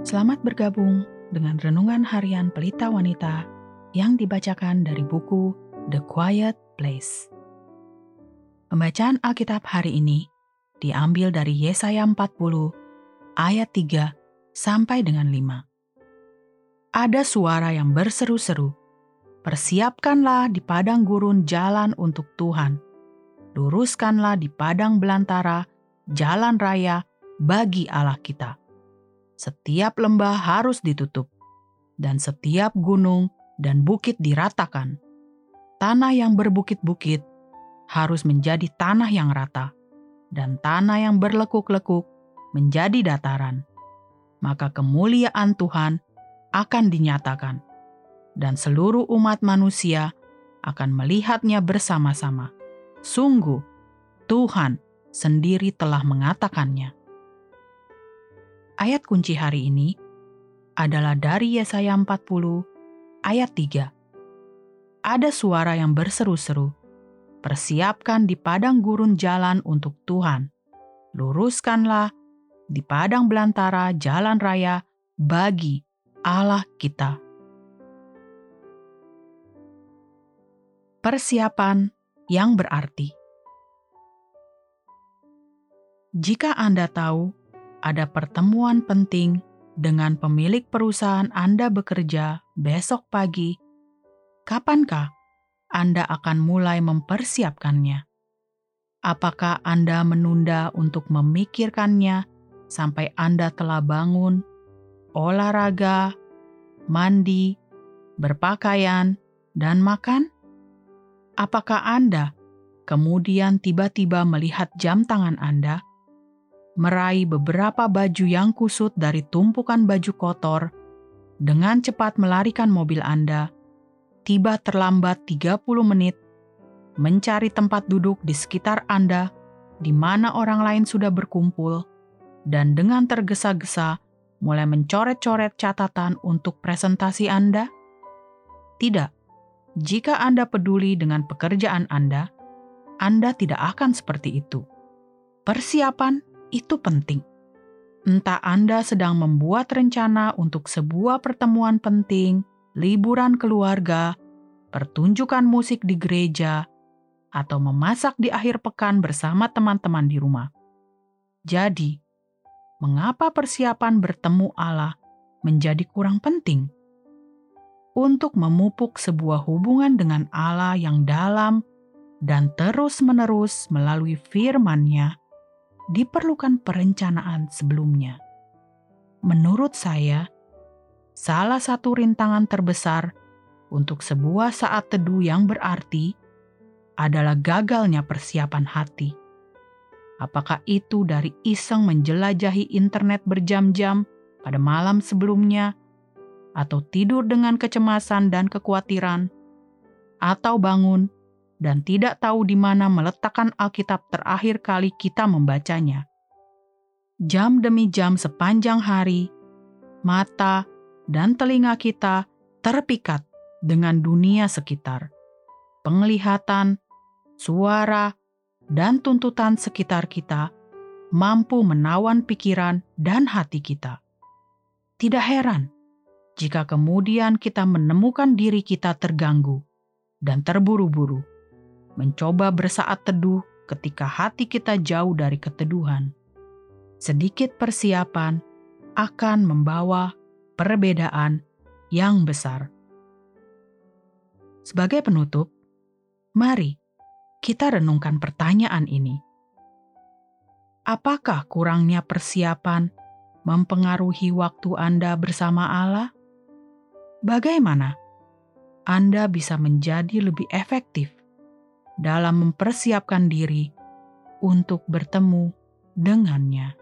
Selamat bergabung dengan renungan harian Pelita Wanita yang dibacakan dari buku The Quiet Place. Pembacaan Alkitab hari ini diambil dari Yesaya 40 ayat 3 sampai dengan 5. Ada suara yang berseru-seru, Persiapkanlah di padang gurun jalan untuk Tuhan. Luruskanlah di padang belantara jalan raya bagi Allah kita setiap lembah harus ditutup, dan setiap gunung dan bukit diratakan. Tanah yang berbukit-bukit harus menjadi tanah yang rata, dan tanah yang berlekuk-lekuk menjadi dataran. Maka kemuliaan Tuhan akan dinyatakan, dan seluruh umat manusia akan melihatnya bersama-sama. Sungguh, Tuhan sendiri telah mengatakannya. Ayat kunci hari ini adalah dari Yesaya 40 ayat 3. Ada suara yang berseru-seru, persiapkan di padang gurun jalan untuk Tuhan. Luruskanlah di padang belantara jalan raya bagi Allah kita. Persiapan yang berarti. Jika Anda tahu ada pertemuan penting dengan pemilik perusahaan Anda bekerja besok pagi, kapankah Anda akan mulai mempersiapkannya? Apakah Anda menunda untuk memikirkannya sampai Anda telah bangun, olahraga, mandi, berpakaian, dan makan? Apakah Anda kemudian tiba-tiba melihat jam tangan Anda? Meraih beberapa baju yang kusut dari tumpukan baju kotor, dengan cepat melarikan mobil Anda, tiba terlambat 30 menit, mencari tempat duduk di sekitar Anda di mana orang lain sudah berkumpul, dan dengan tergesa-gesa mulai mencoret-coret catatan untuk presentasi Anda? Tidak, jika Anda peduli dengan pekerjaan Anda, Anda tidak akan seperti itu. Persiapan itu penting. Entah Anda sedang membuat rencana untuk sebuah pertemuan penting, liburan keluarga, pertunjukan musik di gereja, atau memasak di akhir pekan bersama teman-teman di rumah. Jadi, mengapa persiapan bertemu Allah menjadi kurang penting? Untuk memupuk sebuah hubungan dengan Allah yang dalam dan terus-menerus melalui firman-Nya, diperlukan perencanaan sebelumnya. Menurut saya, salah satu rintangan terbesar untuk sebuah saat teduh yang berarti adalah gagalnya persiapan hati. Apakah itu dari iseng menjelajahi internet berjam-jam pada malam sebelumnya, atau tidur dengan kecemasan dan kekhawatiran, atau bangun dan tidak tahu di mana meletakkan Alkitab terakhir kali kita membacanya. Jam demi jam sepanjang hari, mata dan telinga kita terpikat dengan dunia sekitar. Penglihatan, suara, dan tuntutan sekitar kita mampu menawan pikiran dan hati kita. Tidak heran jika kemudian kita menemukan diri kita terganggu dan terburu-buru mencoba bersaat teduh ketika hati kita jauh dari keteduhan. Sedikit persiapan akan membawa perbedaan yang besar. Sebagai penutup, mari kita renungkan pertanyaan ini. Apakah kurangnya persiapan mempengaruhi waktu Anda bersama Allah? Bagaimana Anda bisa menjadi lebih efektif dalam mempersiapkan diri untuk bertemu dengannya.